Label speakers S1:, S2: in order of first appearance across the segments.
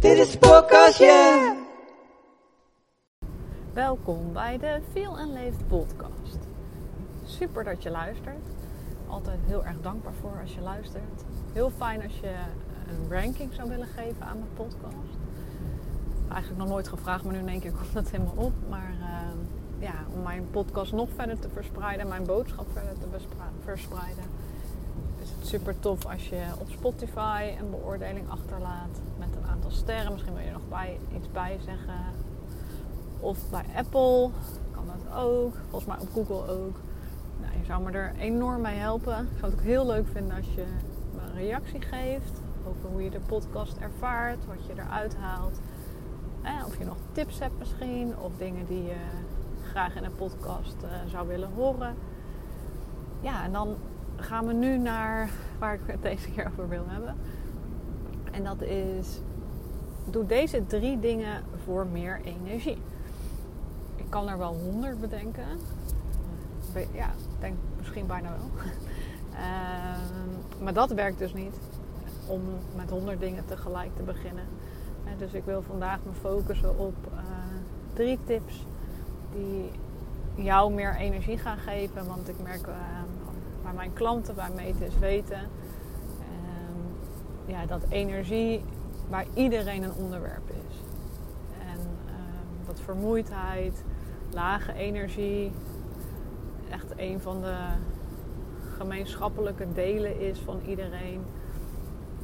S1: Dit is podcast.
S2: Welkom bij de Feel en Leef podcast. Super dat je luistert. Altijd heel erg dankbaar voor als je luistert. Heel fijn als je een ranking zou willen geven aan mijn podcast. Eigenlijk nog nooit gevraagd, maar nu in één keer komt dat helemaal op. Maar uh, ja, om mijn podcast nog verder te verspreiden, mijn boodschap verder te verspreiden, is het super tof als je op Spotify een beoordeling achterlaat met een aantal sterren. Misschien wil je nog bij, iets bij zeggen. Of bij Apple kan dat ook. Volgens mij op Google ook. Nou, je zou me er enorm mee helpen. Ik zou het ook heel leuk vinden als je me een reactie geeft over hoe je de podcast ervaart, wat je eruit haalt. of je nog tips hebt misschien, of dingen die je graag in een podcast eh, zou willen horen. Ja, en dan gaan we nu naar waar ik het deze keer over wil hebben. En dat is, doe deze drie dingen voor meer energie. Ik kan er wel honderd bedenken. Ja, denk misschien bijna wel. Ehm, maar dat werkt dus niet om met honderd dingen tegelijk te beginnen. dus ik wil vandaag me focussen op uh, drie tips die jou meer energie gaan geven. Want ik merk uh, bij mijn klanten, bij meters weten, uh, ja, dat energie bij iedereen een onderwerp is. En ehm, dat vermoeidheid, lage energie, echt een van de gemeenschappelijke delen is van iedereen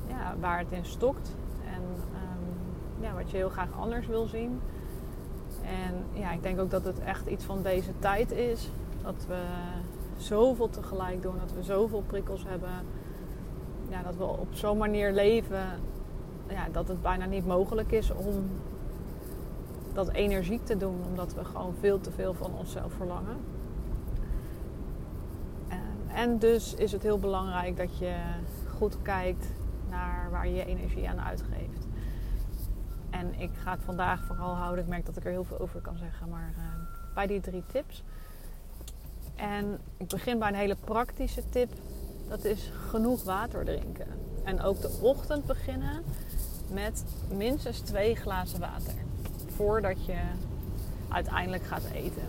S2: ja, waar het in stokt. En um, ja, wat je heel graag anders wil zien. En ja, ik denk ook dat het echt iets van deze tijd is. Dat we zoveel tegelijk doen, dat we zoveel prikkels hebben. Ja, dat we op zo'n manier leven ja, dat het bijna niet mogelijk is om dat energiek te doen. Omdat we gewoon veel te veel van onszelf verlangen. En dus is het heel belangrijk dat je goed kijkt naar waar je je energie aan uitgeeft. En ik ga het vandaag vooral houden. Ik merk dat ik er heel veel over kan zeggen, maar uh, bij die drie tips. En ik begin bij een hele praktische tip. Dat is genoeg water drinken. En ook de ochtend beginnen met minstens twee glazen water. Voordat je uiteindelijk gaat eten.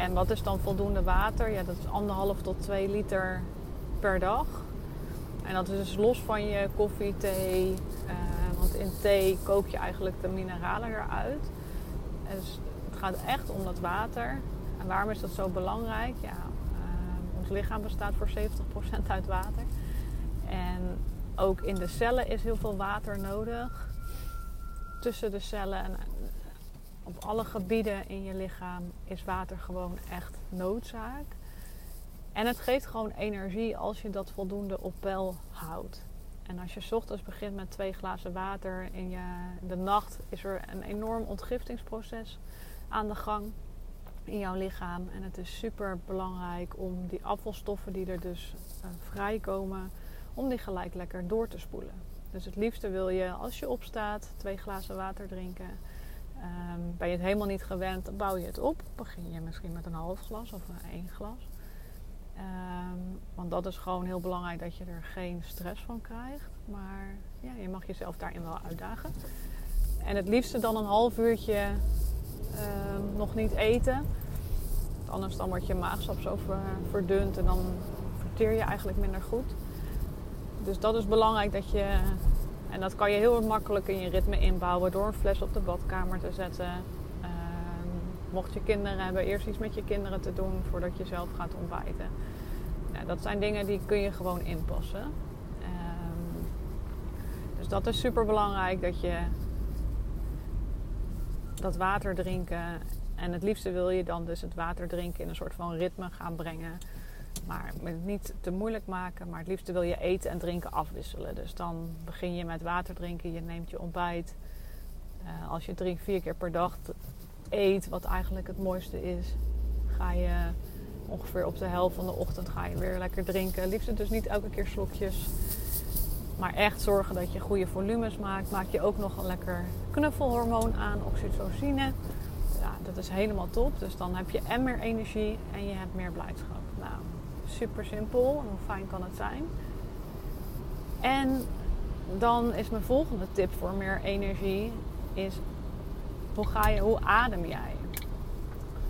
S2: En wat is dan voldoende water? Ja, dat is anderhalf tot twee liter per dag. En dat is dus los van je koffie, thee. Uh, want in thee kook je eigenlijk de mineralen eruit. Dus het gaat echt om dat water. En waarom is dat zo belangrijk? Ja, uh, ons lichaam bestaat voor 70% uit water. En ook in de cellen is heel veel water nodig. Tussen de cellen en op alle gebieden in je lichaam is water gewoon echt noodzaak. En het geeft gewoon energie als je dat voldoende op peil houdt. En als je ochtends begint met twee glazen water in je, de nacht is er een enorm ontgiftingsproces aan de gang in jouw lichaam. En het is super belangrijk om die afvalstoffen die er dus uh, vrijkomen, om die gelijk lekker door te spoelen. Dus het liefste wil je als je opstaat twee glazen water drinken. Um, ben je het helemaal niet gewend, dan bouw je het op. Begin je misschien met een half glas of één glas. Um, want dat is gewoon heel belangrijk dat je er geen stress van krijgt. Maar ja, je mag jezelf daarin wel uitdagen. En het liefste dan een half uurtje um, nog niet eten. Anders dan wordt je maagsap zo verdund en dan verteer je eigenlijk minder goed. Dus dat is belangrijk dat je en dat kan je heel makkelijk in je ritme inbouwen door een fles op de badkamer te zetten. Uh, mocht je kinderen hebben, eerst iets met je kinderen te doen voordat je zelf gaat ontbijten. Nou, dat zijn dingen die kun je gewoon inpassen. Uh, dus dat is super belangrijk dat je dat water drinken. En het liefste wil je dan dus het water drinken in een soort van ritme gaan brengen. Maar niet te moeilijk maken. Maar het liefste wil je eten en drinken afwisselen. Dus dan begin je met water drinken. Je neemt je ontbijt. Uh, als je drie, vier keer per dag eet, wat eigenlijk het mooiste is, ga je ongeveer op de helft van de ochtend ga je weer lekker drinken. Liefst dus niet elke keer slokjes. Maar echt zorgen dat je goede volumes maakt. Maak je ook nog een lekker knuffelhormoon aan, oxytocine. Ja, dat is helemaal top. Dus dan heb je en meer energie en je hebt meer blijdschap. Super simpel. Hoe fijn kan het zijn? En dan is mijn volgende tip voor meer energie is hoe ga je, hoe adem jij?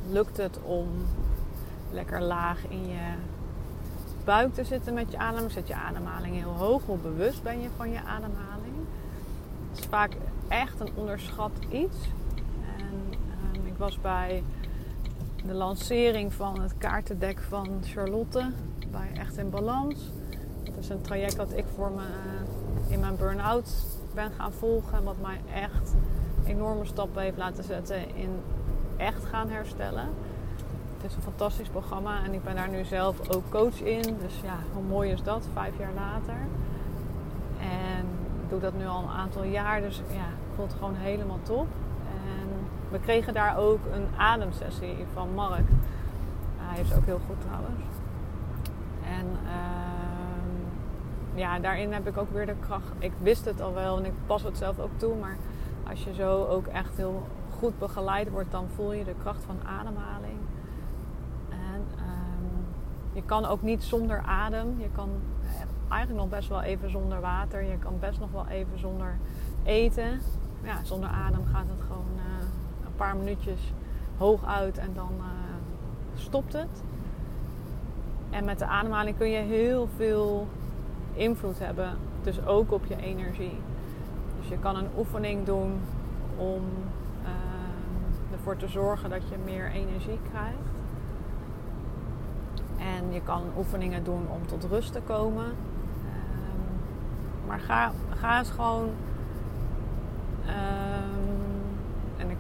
S2: Lukt het om lekker laag in je buik te zitten met je adem? Zet je ademhaling heel hoog? Hoe bewust ben je van je ademhaling? Het is vaak echt een onderschat iets. En ehm, ik was bij de lancering van het kaartendek van Charlotte bij Echt in Balans. Dat is een traject dat ik voor me eh, in mijn burn-out ben gaan volgen. Wat mij echt enorme stappen heeft laten zetten in echt gaan herstellen. Het is een fantastisch programma en ik ben daar nu zelf ook coach in. Dus ja, hoe mooi is dat, vijf jaar later. En ik doe dat nu al een aantal jaar, dus ja, ik voel het gewoon helemaal top. We kregen daar ook een ademsessie van Mark. Hij is ook heel goed trouwens. En uh, ja, daarin heb ik ook weer de kracht. Ik wist het al wel en ik pas het zelf ook toe, maar als je zo ook echt heel goed begeleid wordt, dan voel je de kracht van ademhaling. En um, je kan ook niet zonder adem. Je kan eigenlijk nog best wel even zonder water. Je kan best nog wel even zonder eten. Ja, zonder adem gaat het gewoon een paar minuutjes hoog uit en dan uh, stopt het. En met de ademhaling kun je heel veel invloed hebben. Dus ook op je energie. Dus je kan een oefening doen om uh, ervoor te zorgen dat je meer energie krijgt. En je kan oefeningen doen om tot rust te komen. Um, maar ga, ga eens gewoon. Ik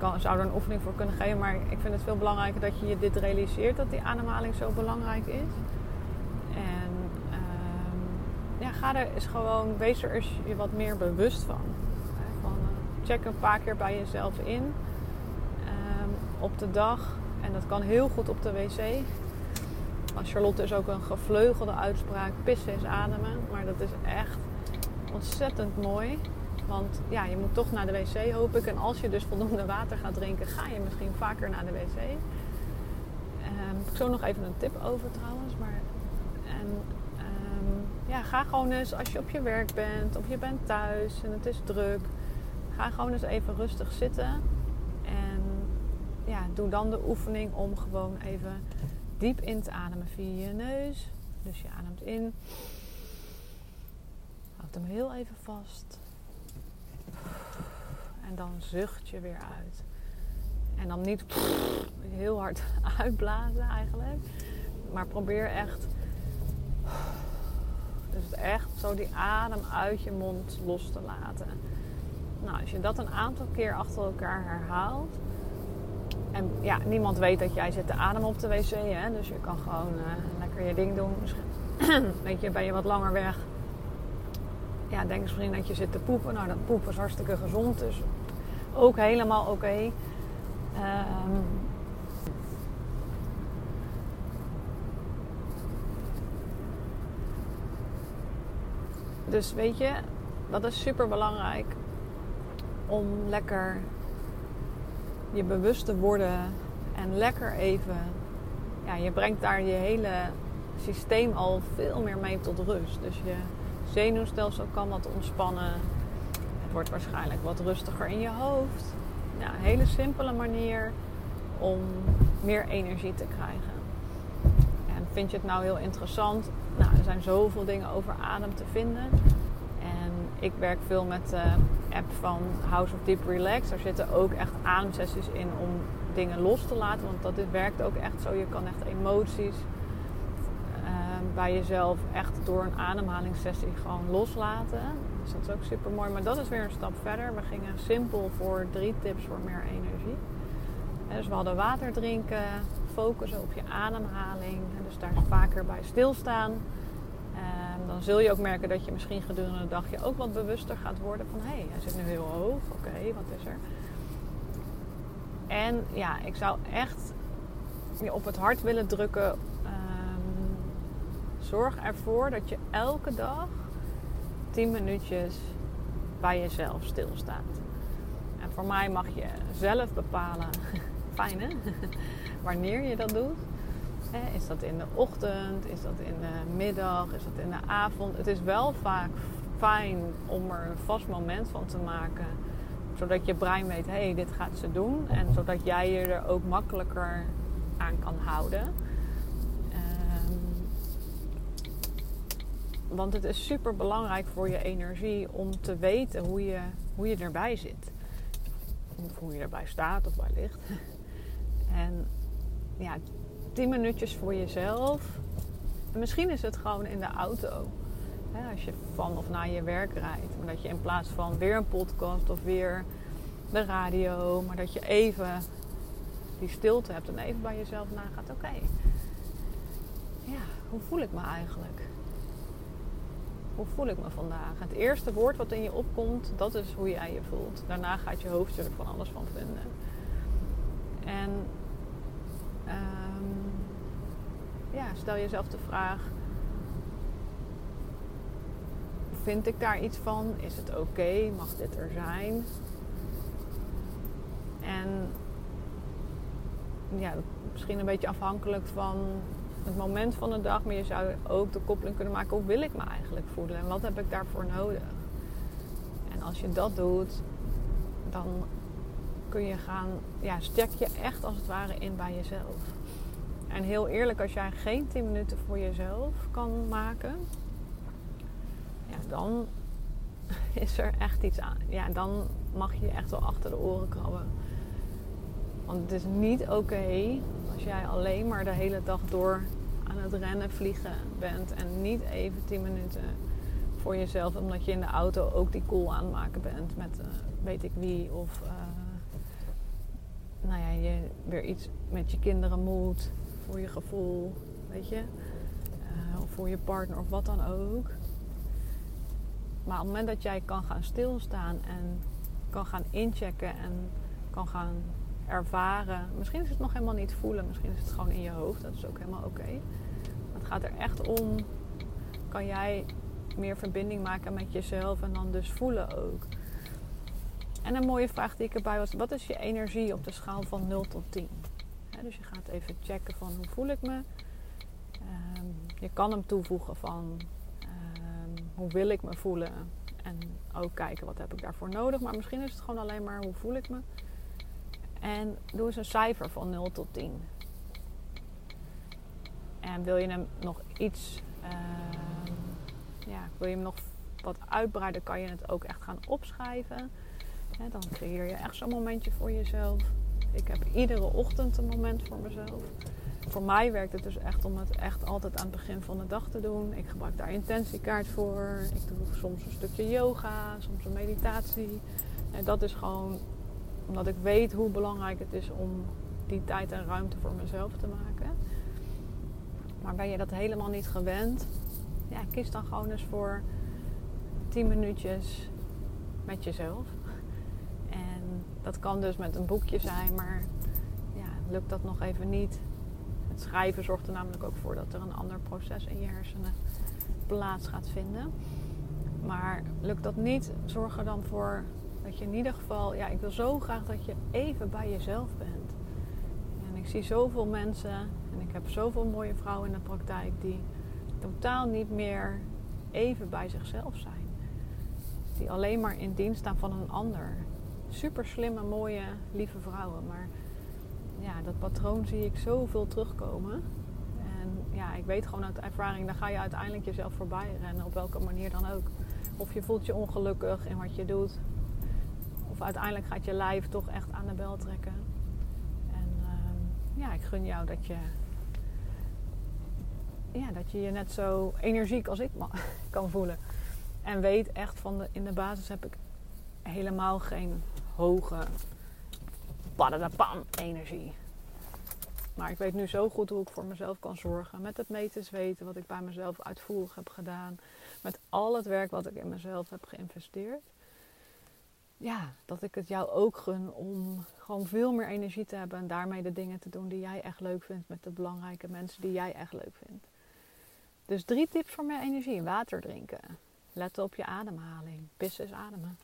S2: kan, zou er een oefening voor kunnen geven, maar ik vind het veel belangrijker dat je je dit realiseert dat die ademhaling zo belangrijk is. En um, ja, ga er eens gewoon, wees er eens je wat meer bewust van check een paar keer bij jezelf in um, op de dag. En dat kan heel goed op de wc. Charlotte is ook een gevleugelde uitspraak: pissen is ademen. Maar dat is echt ontzettend mooi. Want ja, je moet toch naar de wc, hoop ik. En als je dus voldoende water gaat drinken, ga je misschien vaker naar de wc. Um, ik zo nog even een tip over trouwens. Maar, en, um, ja, ga gewoon eens als je op je werk bent of je bent thuis en het is druk Ga gewoon eens even rustig zitten. En ja, doe dan de oefening om gewoon even diep in te ademen via je neus. Dus je ademt in. Houd hem heel even vast. En dan zucht je weer uit. En dan niet heel hard uitblazen eigenlijk. Maar probeer echt. Dus echt zo die adem uit je mond los te laten. Nou, als je dat een aantal keer achter elkaar herhaalt. En ja, niemand weet dat jij zit te ademen op de wc. Hè? Dus je kan gewoon uh, lekker je ding doen. weet je, ben je wat langer weg. Ja, denk misschien dat je zit te poepen. Nou, dat poepen is hartstikke gezond. Dus ook helemaal oké. Um, dus weet je, dat is super belangrijk om lekker je bewust te worden en lekker even. Ja, je brengt daar je hele systeem al veel meer mee tot rust. Dus je zenuwstelsel kan wat ontspannen. Het wordt waarschijnlijk wat rustiger in je hoofd. Ja, een hele simpele manier om meer energie te krijgen. En vind je het nou heel interessant? Nou, er zijn zoveel dingen over adem te vinden. En ik werk veel met de app van House of Deep Relax. Daar zitten ook echt ademsessies in om dingen los te laten. Want dat werkt ook echt zo. Je kan echt emoties bij jezelf echt door een ademhalingssessie gewoon loslaten. Dus dat is ook super mooi. Maar dat is weer een stap verder. We gingen simpel voor drie tips voor meer energie. dus we hadden water drinken, focussen op je ademhaling. Dus daar vaker bij stilstaan dan zul je ook merken dat je misschien gedurende de dag je ook wat bewuster gaat worden van hé, hey, hij zit nu heel hoog. Oké, wat is er? En ja, ik zou echt je op het hart willen drukken. Zorg ervoor dat je elke dag 10% 10 minuutjes bij jezelf stilstaat. En voor mij mag je zelf bepalen, fijn hè, wanneer je dat doet. Is dat in de ochtend? Is dat in de middag? Is dat in de avond? Het is wel vaak fijn om er een vast moment van te maken. Zodat je brein weet, hé, hey, dit gaat ze doen. En zodat jij je er ook makkelijker aan kan houden. Want het is super belangrijk voor je energie om te weten hoe je, hoe je erbij zit. Of hoe je erbij staat of bij ligt. En ja, 10 minuutjes voor jezelf. misschien is het gewoon in de auto. als je van of naar je werk rijdt. Maar dat je in plaats van weer een podcast of weer de radio. Maar dat je even die stilte hebt en even bij jezelf nagaat. Oké, ja, hoe voel ik me eigenlijk? Hoe voel ik me vandaag? Het eerste woord wat in je opkomt, dat is hoe jij je voelt. Daarna gaat je hoofd er van alles van vinden. En um, ja, stel jezelf de vraag: vind ik daar iets van? Is het oké? Mag dit er zijn? En ja, misschien een beetje afhankelijk van het moment van de dag, maar je zou ook de koppeling kunnen maken: hoe wil ik me eigenlijk voelen en wat heb ik daarvoor nodig? En als je dat doet, dan kun je gaan, ja, stek je echt als het ware in bij jezelf. En heel eerlijk, als jij geen 10 minuten voor jezelf kan maken, ja, dan is er echt iets aan. Ja, dan mag je echt wel achter de oren krabben. Want het is niet oké als jij alleen maar de hele dag door aan het rennen, vliegen bent en niet even 10 minuten voor jezelf, omdat je in de auto ook die cool aan het maken bent met uh, weet ik wie of uh, nou ja, je weer iets met je kinderen moet voor je gevoel, weet je, uh, of voor je partner of wat dan ook. Maar op het moment dat jij kan gaan stilstaan en kan gaan inchecken en kan gaan ervaren. Misschien is het nog helemaal niet voelen, misschien is het gewoon in je hoofd. Dat is ook helemaal oké. Het gaat er echt om, kan jij meer verbinding maken met jezelf en dan dus voelen ook. En een mooie vraag die ik erbij was, wat is je energie op de schaal van 0 tot 10? dus je gaat even checken van hoe voel ik me. Ehm, je kan hem toevoegen van ehm, hoe wil ik me voelen. En ook kijken wat heb ik daarvoor nodig. Maar misschien is het gewoon alleen maar hoe voel ik me. En doe eens een cijfer van 0 tot 10. En wil je hem nog iets, uh, ja, wil je hem nog wat uitbreiden, kan je het ook echt gaan opschrijven. dan creëer je echt zo'n momentje voor jezelf. Ik heb iedere ochtend een moment voor mezelf. Voor mij werkt het dus echt om het echt altijd aan het begin van de dag te doen. Ik gebruik daar intentiekaart voor. Ik doe soms een stukje yoga, soms een meditatie. En dat is gewoon omdat ik weet hoe belangrijk het is om die tijd en ruimte voor mezelf te maken. Maar ben je dat helemaal niet gewend? Ja, kies dan gewoon eens voor 10 minuutjes met jezelf. En dat kan dus met een boekje zijn, maar ja, lukt dat nog even niet. Het schrijven zorgt er namelijk ook voor dat er een ander proces in je hersenen plaats gaat vinden. Maar lukt dat niet, zorg er dan voor dat je in ieder geval, ja, ik wil zo graag dat je even bij jezelf bent. En ik zie zoveel mensen en ik heb zoveel mooie vrouwen in de praktijk die totaal niet meer even bij zichzelf zijn. Die alleen maar in dienst staan van een ander. Super slimme, mooie, lieve vrouwen. Maar ja, dat patroon zie ik zoveel terugkomen. En ja, ik weet gewoon uit ervaring, dan ga je uiteindelijk jezelf voorbij rennen, op welke manier dan ook. Of je voelt je ongelukkig in wat je doet uiteindelijk gaat je lijf toch echt aan de bel trekken. En ehm, ja, ik gun jou dat je, ja, dat je je net zo energiek als ik kan voelen. En weet echt van de, in de basis heb ik helemaal geen hoge padadapam energie. Maar ik weet nu zo goed hoe ik voor mezelf kan zorgen. Met het meten weten wat ik bij mezelf uitvoerig heb gedaan. Met al het werk wat ik in mezelf heb geïnvesteerd ja, dat ik het jou ook gun om gewoon veel meer energie te hebben en daarmee de dingen te doen die jij echt leuk vindt met de belangrijke mensen die jij echt leuk vindt. Dus drie tips voor meer energie. Water drinken. Let op je ademhaling. Pissen is ademen.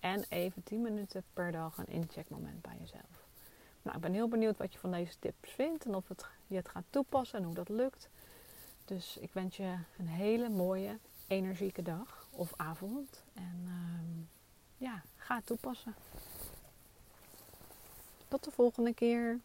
S2: En even 10 minuten per dag een incheckmoment bij jezelf. Nou, ik ben heel benieuwd wat je van deze tips vindt en of het, je het gaat toepassen en hoe dat lukt. Dus ik wens je een hele mooie, energieke dag of avond. En ehm, ja, ga toepassen. Tot de volgende keer.